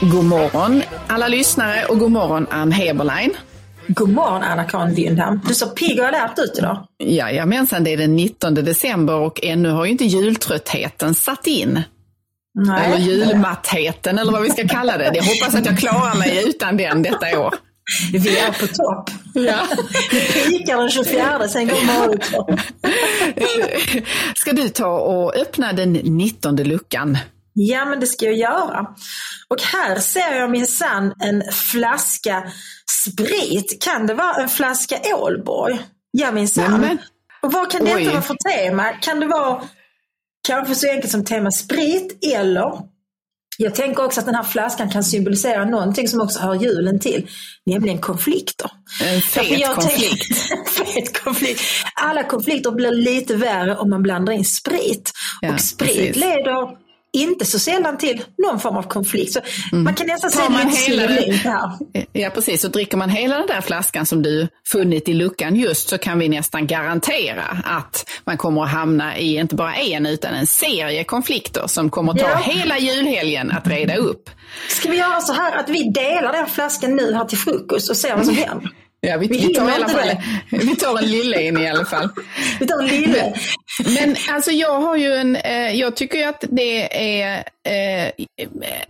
God morgon alla lyssnare och god morgon Ann Heberlein. God morgon Anna-Karin Windham. Du ser pigg och alert ut idag. Jajamensan, det är den 19 december och ännu har ju inte jultröttheten satt in. Nej. Eller julmattheten eller vad vi ska kalla det. Jag hoppas att jag klarar mig utan den detta år. Vi är på topp. Ja. Det pikar den 24, sen går morgonen. Ska du ta och öppna den 19 luckan? Ja, men det ska jag göra. Och här ser jag minsann en flaska sprit. Kan det vara en flaska Ålborg? Ja, minsann. Och vad kan Oj. detta vara för tema? Kan det vara kanske så enkelt som tema sprit eller jag tänker också att den här flaskan kan symbolisera någonting som också hör julen till, nämligen konflikter. En fet jag konflikt. fet konflikt. Alla konflikter blir lite värre om man blandar in sprit. Ja, och sprit precis. leder inte så sällan till någon form av konflikt. Så Man kan nästan Mm. Säga man hela här. Ja precis, och dricker man hela den där flaskan som du funnit i luckan just så kan vi nästan garantera att man kommer att hamna i inte bara en utan en serie konflikter som kommer att ta Ja. hela julhelgen att reda upp. Ska vi göra så här att vi delar den flaskan nu här till frukost och ser vad som händer? Ja, vi, Vi vi, tar, alla fall, vi tar en lille in i alla fall. Vi tar en lille. Men alltså jag har ju en, eh, jag tycker att det är eh,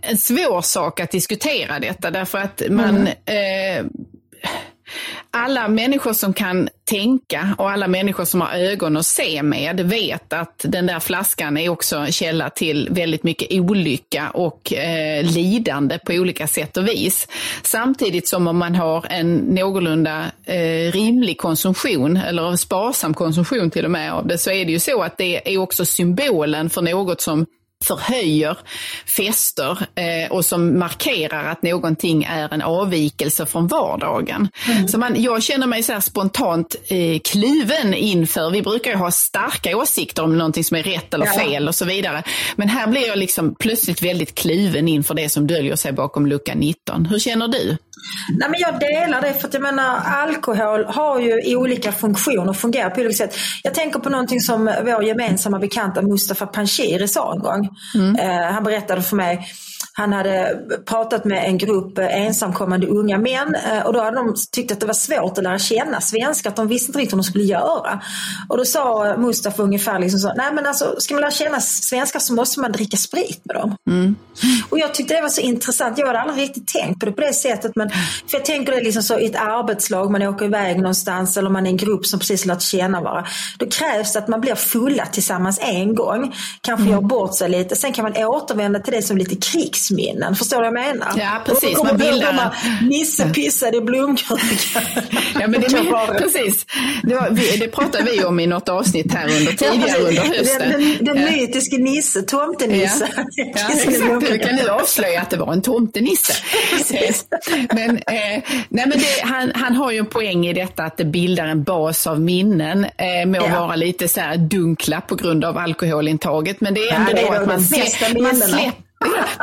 en svår sak att diskutera detta därför att man eh, alla människor som kan tänka och alla människor som har ögon att se med vet att den där flaskan är också en källa till väldigt mycket olycka och eh, lidande på olika sätt och vis. Samtidigt som om man har en någorlunda eh, rimlig konsumtion, eller sparsam konsumtion till och med av det, så är det ju så att det är också symbolen för något som förhöjer fester eh, och som markerar att någonting är en avvikelse från vardagen. Så man, jag känner mig så spontant eh, kluven inför, vi brukar ju ha starka åsikter om någonting som är rätt eller Ja. fel och så vidare. Men här blir jag liksom plötsligt väldigt kluven inför det som döljer sig bakom lucka 19. Hur känner du? Nej, men jag delar det för att jag menar alkohol har ju olika funktioner och fungerar på olika sätt. Jag tänker på någonting som vår gemensamma bekanta Mustafa Panshiri sa en gång. Eh, han berättade för mig han hade pratat med en grupp eh, ensamkommande unga män eh, och då hade de tyckt att det var svårt att lära känna svenskar, att de visste inte riktigt vad de skulle göra. Och då sa Mustafa ungefär liksom så, nej men alltså ska man lära känna svenskar så måste man dricka sprit med dem. Och jag tyckte det var så intressant. Jag hade aldrig riktigt tänkt på det på det sättet. Men, för jag tänker det liksom så i ett arbetslag, man åker iväg någonstans eller man är en grupp som precis lärt känna varandra. Då krävs det att man blir fulla tillsammans en gång. Kanske gör bort sig lite. Sen kan man återvända till det som lite krigsminnen. Förstår du vad jag menar? Ja, precis. Man bildar Nisse pissade i blomkrukan. Ja, men det, det. precis. Det, var, vi, det pratade vi om i något avsnitt här under Ja, tidigare under hösten. Den, den, den Ja. mytiske Nisse, tomtenisse. Ja, exakt. Du kan nu avslöja att det var en tomtenisse. Men eh, nej, men det, han, han har ju en poäng i detta att det bildar en bas av minnen. Eh, må Ja. vara lite så dunkla på grund av alkoholintaget. Men det är ändå Ja, det är att man, man, släpper,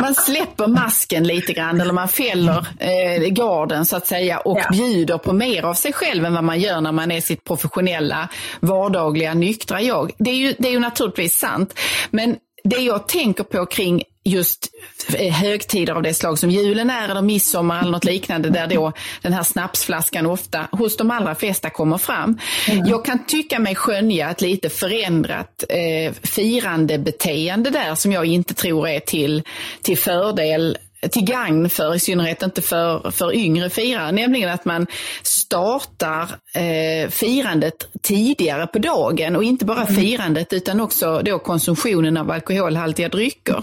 man släpper masken lite grann eller man fäller eh, garden så att säga och Ja. bjuder på mer av sig själv än vad man gör när man är sitt professionella, vardagliga, nyktra jag. Det är ju, det är ju naturligtvis sant. Men det jag tänker på kring just eh, högtider av det slag som julen är eller midsommar eller något liknande där då den här snapsflaskan ofta hos de allra flesta kommer fram. Jag kan tycka mig skönja ett lite förändrat eh, firandebeteende där som jag inte tror är till, till fördel till gagn för, i synnerhet inte för, för yngre firare, nämligen att man startar eh, firandet tidigare på dagen och inte bara firandet utan också då konsumtionen av alkoholhaltiga drycker.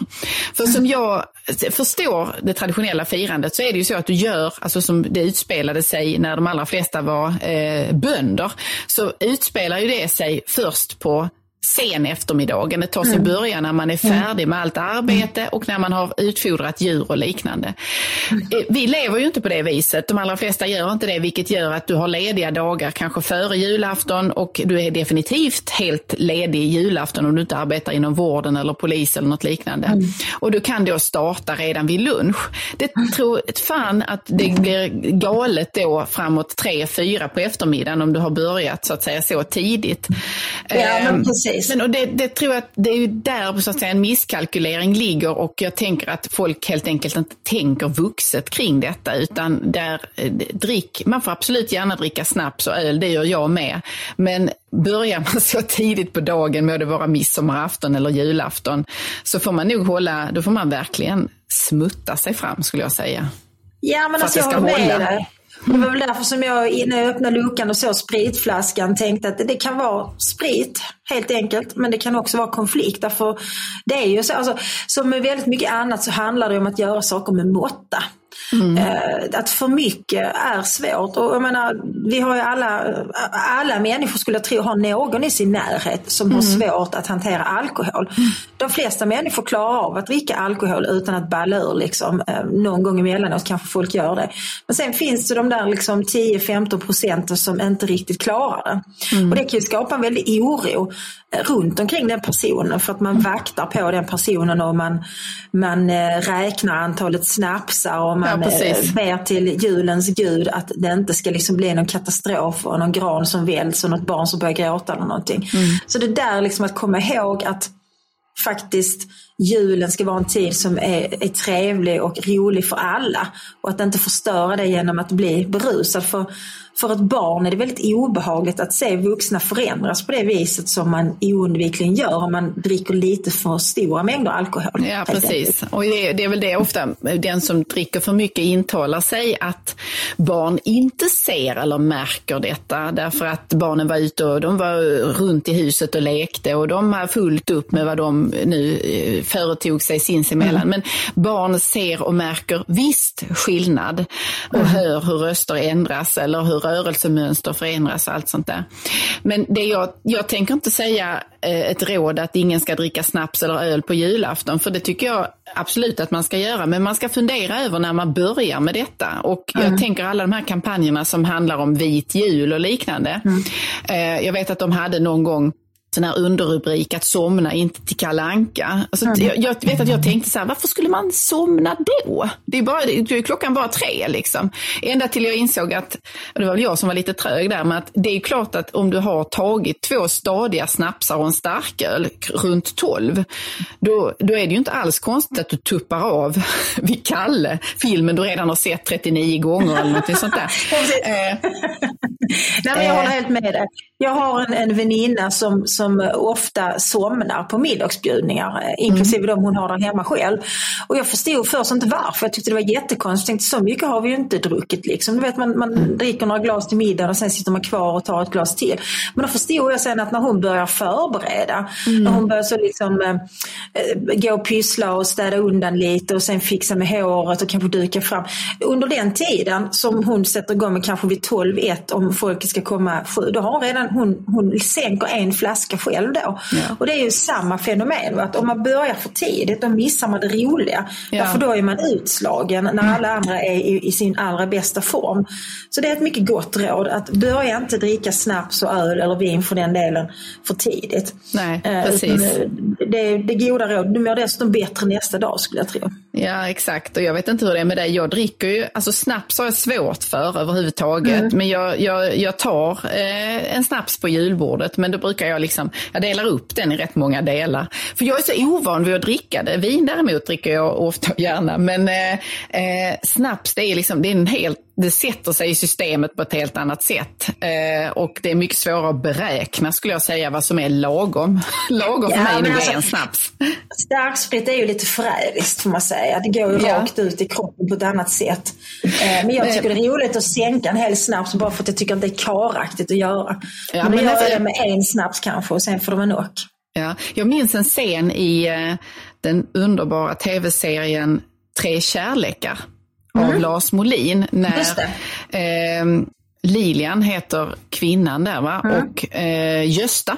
För som jag förstår det traditionella firandet så är det ju så att du gör, alltså som det utspelade sig när de allra flesta var eh, bönder, så utspelar ju det sig först på sen eftermiddagen. Det tar sin början när man är färdig med allt arbete och när man har utfodrat djur och liknande. Eh, Vi lever ju inte på det viset. De allra flesta gör inte det, vilket gör att du har lediga dagar kanske före julafton och du är definitivt helt ledig julafton om du inte arbetar inom vården eller polis eller något liknande. Och du kan då starta redan vid lunch. Det tror fan att det blir galet då framåt tre, fyra på eftermiddagen om du har börjat så att säga så tidigt. Ja, Ehm, men precis. Precis. Men och det, det tror jag att det är ju där så att säga, en misskalkylering ligger och jag tänker att folk helt enkelt inte tänker vuxet kring detta utan där eh, drick, man får absolut gärna dricka snaps och öl, det gör jag med. Men börjar man så tidigt på dagen, må det vara midsommarafton eller julafton, så får man nog hålla, då får man verkligen smutta sig fram skulle jag säga. Ja, men För alltså jag håller med dig. Det var väl därför som jag när jag öppnade luckan och såg spritflaskan tänkte att det kan vara sprit helt enkelt. Men det kan också vara konflikt. Därför det är ju så, alltså, som med väldigt mycket annat så handlar det om att göra saker med måtta. Eh, att för mycket är svårt. Och jag menar, vi har ju alla, alla människor skulle jag tro har någon i sin närhet som har svårt att hantera alkohol. De flesta människor klarar av att dricka alkohol utan att balla ur. Liksom. Eh, någon gång emellanåt kanske folk gör det. Men sen finns det de där liksom 10-15 procenten som inte riktigt klarar det. Och det kan ju skapa en väldig oro eh, runt omkring den personen för att man vaktar på den personen och man, man eh, räknar antalet snapsar och man Ja, eh, ber till julens gud att det inte ska liksom bli någon katastrof och någon gran som välts och något barn som börjar gråta eller någonting. Så det där liksom att komma ihåg att faktiskt julen ska vara en tid som är, är trevlig och rolig för alla. Och att inte förstöra det genom att bli berusad. För, för ett barn är det väldigt obehagligt att se vuxna förändras på det viset som man oundvikligen gör om man dricker lite för stora mängder alkohol. Ja, precis. Och det, det är väl det ofta den som dricker för mycket intalar sig att barn inte ser eller märker detta därför att barnen var ute och de var runt i huset och lekte och de har fullt upp med vad de nu eh, företog sig sinsemellan. Men barn ser och märker visst skillnad och hör hur röster ändras eller hur rörelsemönster förändras och allt sånt där. Men det jag, jag tänker inte säga eh, ett råd att ingen ska dricka snaps eller öl på julafton, för det tycker jag absolut att man ska göra. Men man ska fundera över när man börjar med detta. Och jag tänker alla de här kampanjerna som handlar om vit jul och liknande. Eh, Jag vet att de hade någon gång sån här underrubrik att somna inte till kalanka. Alltså, jag, jag vet att jag tänkte så här, varför skulle man somna då? Det är, bara, det är klockan bara tre liksom. Ända till jag insåg att, det var väl jag som var lite trög där, men att det är klart att om du har tagit två stadiga snapsar och en starköl runt 12, då, då är det ju inte alls konstigt att du tuppar av vid Kalle, filmen du redan har sett 39 gånger eller något sånt där. Eh, Nej, men jag Eh. håller helt med dig. Jag har en, en väninna som, som ofta somnar på middagsbjudningar, eh, inklusive de hon har där hemma själv. Och jag förstod först inte varför. Jag tyckte det var jättekonstigt. Tänkte, så mycket har vi ju inte druckit. Liksom. Du vet, man, man dricker några glas till middagen och sen sitter man kvar och tar ett glas till. Men då förstod jag sen att när hon börjar förbereda, när hon börjar så liksom, eh, eh, gå och pyssla och städa undan lite och sen fixa med håret och kanske duka fram. Under den tiden som hon sätter igång med kanske vid 12-1 om folket ska komma sju, då har hon redan hon, hon sänker en flaska själv då. Ja. Och det är ju samma fenomen. va? Att om man börjar för tidigt då missar man det roliga. Ja. För då är man utslagen när alla andra är i, i sin allra bästa form. Så det är ett mycket gott råd att börja inte dricka snaps och öl eller vin för den delen för tidigt. Nej, Eh, precis. eh, Det är det goda råd. Du mår dessutom bättre nästa dag skulle jag tro. Ja, exakt. Och jag vet inte hur det är med dig. Jag dricker ju, alltså snaps har jag svårt för överhuvudtaget. Men jag, jag, jag tar eh, en snaps på julbordet, men då brukar jag liksom, jag delar upp den i rätt många delar. För jag är så ovan vid att dricka det. Vin däremot dricker jag ofta och gärna, men eh, eh, snaps det är liksom, det är en helt det sätter sig i systemet på ett helt annat sätt. Eh, och det är mycket svårare att beräkna skulle jag säga vad som är lagom. lagom för Ja, mig men nog alltså- en snaps. Starksprit är ju lite förrädiskt får man säga. Det går ju Ja. rakt ut i kroppen på ett annat sätt. Eh, Men jag tycker det är roligt att sänka en hel snaps bara för att jag tycker att det är karaktigt att göra. Ja, men men gör alltså- jag det med en snaps kanske och sen får det vara nog. Ja, jag minns en scen i eh, den underbara tv-serien Tre kärlekar av Lars Molin när Mm. Eh, Lilian heter kvinnan där va? Mm. och eh, Gösta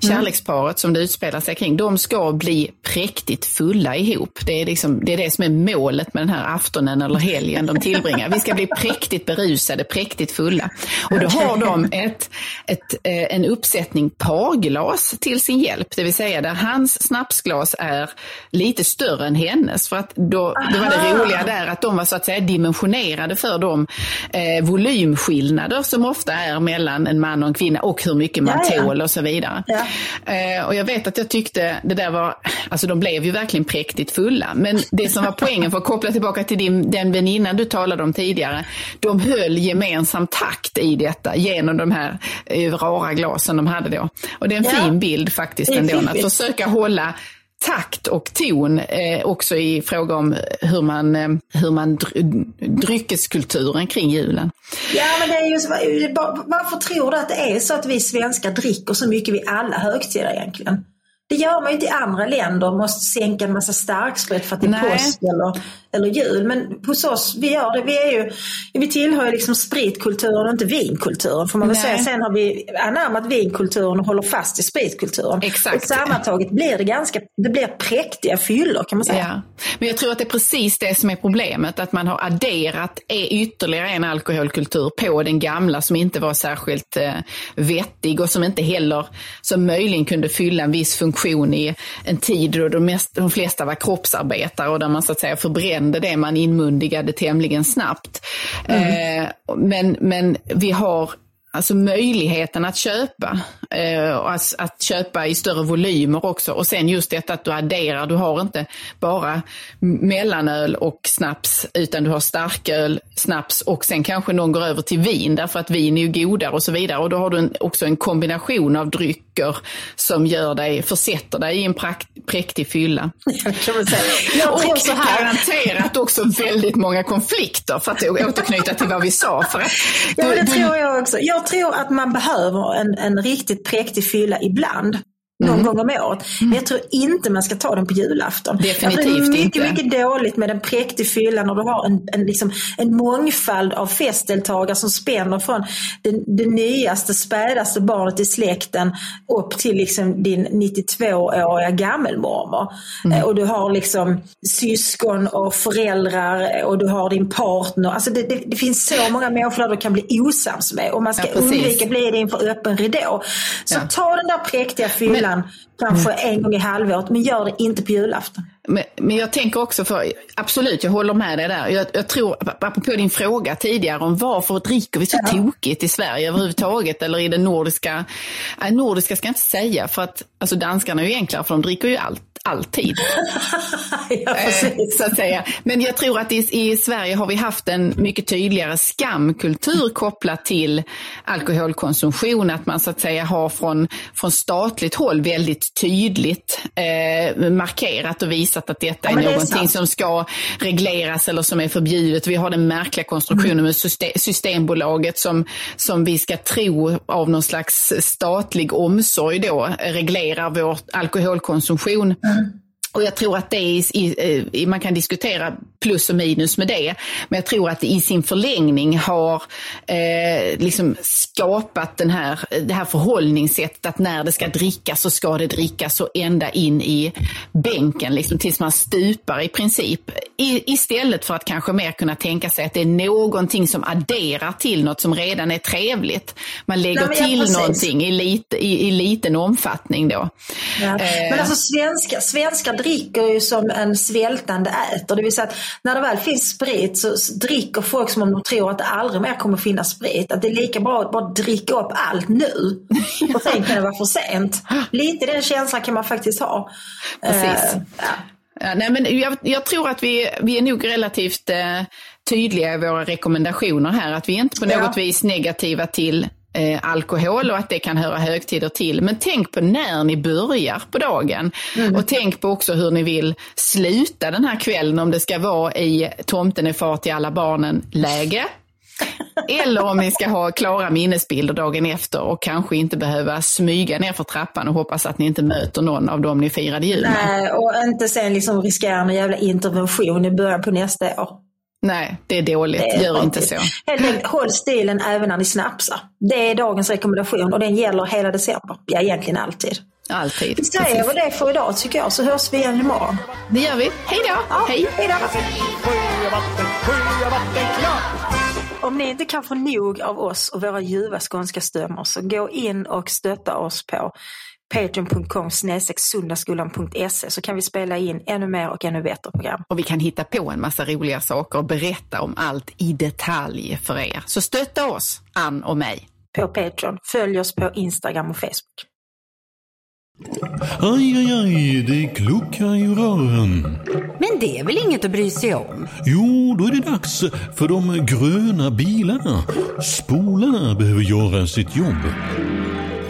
Kärleksparet som det utspelar sig kring, de ska bli präktigt fulla ihop. Det är, liksom, det är det som är målet med den här aftonen eller helgen de tillbringar. Vi ska bli präktigt berusade, präktigt fulla. Och då har de ett, ett, eh, en uppsättning parglas till sin hjälp, det vill säga där hans snapsglas är lite större än hennes. För att då, då var det roliga där att de var så att säga dimensionerade för de eh, volymskillnader som ofta är mellan en man och en kvinna och hur mycket man ja. tål och så vidare. Ja. Eh, och jag vet att jag tyckte det där var, alltså de blev ju verkligen präktigt fulla. Men det som var poängen, för att koppla tillbaka till din, den väninna du talade om tidigare, de höll gemensam takt i detta genom de här eh, rara glasen de hade då. Och det är en Ja. fin bild faktiskt ändå, att försöka hålla takt och ton eh, också i fråga om hur man, eh, hur man dr- dryckeskulturen kring julen. Ja, men det är ju så, varför tror du att det är så att vi svenskar dricker så mycket vid alla högtider egentligen? Det gör man ju inte i andra länder, måste sänka en massa starksprit för att det är Nej. påsk eller, eller jul. Men hos oss, vi gör det. Vi, är ju, vi tillhör ju liksom spritkulturen och inte vinkulturen får man väl Nej. säga. Sen har vi anammat vinkulturen och håller fast i spritkulturen. Exakt. Och sammantaget blir det ganska, det blir präktiga fyllor kan man säga. Ja. Men jag tror att det är precis det som är problemet, att man har adderat ytterligare en alkoholkultur på den gamla som inte var särskilt eh, vettig och som inte heller, som möjligen kunde fylla en viss funktion i en tid då de, mest, de flesta var kroppsarbetare och där man så att säga förbrände det man inmundigade tämligen snabbt. Eh, men, men vi har Alltså möjligheten att köpa eh, och att, att köpa i större volymer också. Och sen just detta att du adderar, du har inte bara mellanöl och snaps utan du har starköl, snaps och sen kanske någon går över till vin därför att vin är ju godare och så vidare. Och då har du en, också en kombination av drycker som gör dig, försätter dig i en prakt, präktig fylla. Kan man säga. Jag tror Och så här. garanterat också väldigt många konflikter för att återknyta till vad vi sa. För att Ja, det du- tror jag också. Jag tror att man behöver en, en riktigt präktig fylla ibland. Någon Mm. gång om året. Men jag tror inte man ska ta den på julafton. Definitivt jag tror det är mycket, inte. mycket dåligt med en präktig fylla när du har en, en, liksom, en mångfald av festdeltagare som spänner från det, det nyaste, spädaste barnet i släkten upp till liksom din 92-åriga gammelmormor. Mm. Eh, Och du har liksom syskon och föräldrar och du har din partner. Alltså det, det, det finns så många människor där du kan bli osams med och man ska Ja, undvika att bli det inför öppen ridå. Så Ja. ta den där präktiga fyllan kanske en gång i halvåret men gör det inte på julafton. Men, men jag tänker också, för absolut, jag håller med dig där. Jag, jag tror, apropå din fråga tidigare om varför dricker vi så tokigt i Sverige överhuvudtaget, eller i den nordiska, nej, nordiska ska jag inte säga, för att alltså danskarna är ju enklare, för de dricker ju allt, alltid. ja, Eh, så att säga. Men jag tror att i, i Sverige har vi haft en mycket tydligare skamkultur kopplat till alkoholkonsumtion. Att man så att säga har från, från statligt håll väldigt tydligt eh, markerat och visat att detta Ja, är är någonting sant. som ska regleras eller som är förbjudet. Vi har den märkliga konstruktionen med syste- Systembolaget som, som vi ska tro av någon slags statlig omsorg då reglerar vår alkoholkonsumtion. Och jag tror att det är, i, i, man kan diskutera plus och minus med det, men jag tror att det i sin förlängning har eh, liksom skapat den här, det här förhållningssättet att när det ska drickas så ska det drickas så ända in i bänken, liksom, tills man stupar i princip. I, istället för att kanske mer kunna tänka sig att det är någonting som adderar till något som redan är trevligt. Man lägger Nej, till precis. någonting i, lite, i, i liten omfattning då. Ja. Eh. Men alltså svenskar, svenskar dricker ju som en svältande äter. Det vill säga att när det väl finns sprit så dricker folk som om de tror att det aldrig mer kommer finnas sprit. Att det är lika bra att bara dricka upp allt nu. Och sen kan det vara för sent. Lite den känslan kan man faktiskt ha. Precis. Eh, ja. Ja, nej, men jag, jag tror att vi, vi är nog relativt eh, tydliga i våra rekommendationer här. Att vi är inte på Ja. något vis negativa till eh, alkohol och att det kan höra högtider till. Men tänk på när ni börjar på dagen. Mm. Och tänk på också hur ni vill sluta den här kvällen. Om det ska vara i tomten är far till alla barnen-läge. Eller om ni ska ha klara minnesbilder dagen efter och kanske inte behöva smyga ner för trappan och hoppas att ni inte möter någon av dem ni firade jul med. Nej, och inte sen liksom riskera en jävla intervention i början på nästa år. Nej, det är dåligt. Det är Gör inte så. Helt enkelt, Håll stilen även när ni snapsar. Det är dagens rekommendation och den gäller hela december. Ja, egentligen alltid. Alltid. Vi säger väl det för idag tycker jag, så hörs vi igen imorgon. Det gör vi. Hej då! Ja, Hej! hej då! Om ni inte kan få nog av oss och våra ljuva skånska stämmor så gå in och stötta oss på patreon.com sundaskolan.se så kan vi spela in ännu mer och ännu bättre program. Och vi kan hitta på en massa roliga saker och berätta om allt i detalj för er. Så stötta oss, Ann och mig. På Patreon. Följ oss på Instagram och Facebook. Aj, aj, aj, det kluckar ju rören. Men det är väl inget att bry sig om? Jo, då är det dags för de gröna bilarna. Spolarna behöver göra sitt jobb.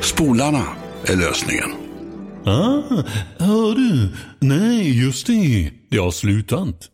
Spolarna är lösningen. Ah, hör du? Nej, just det. Det har slutat.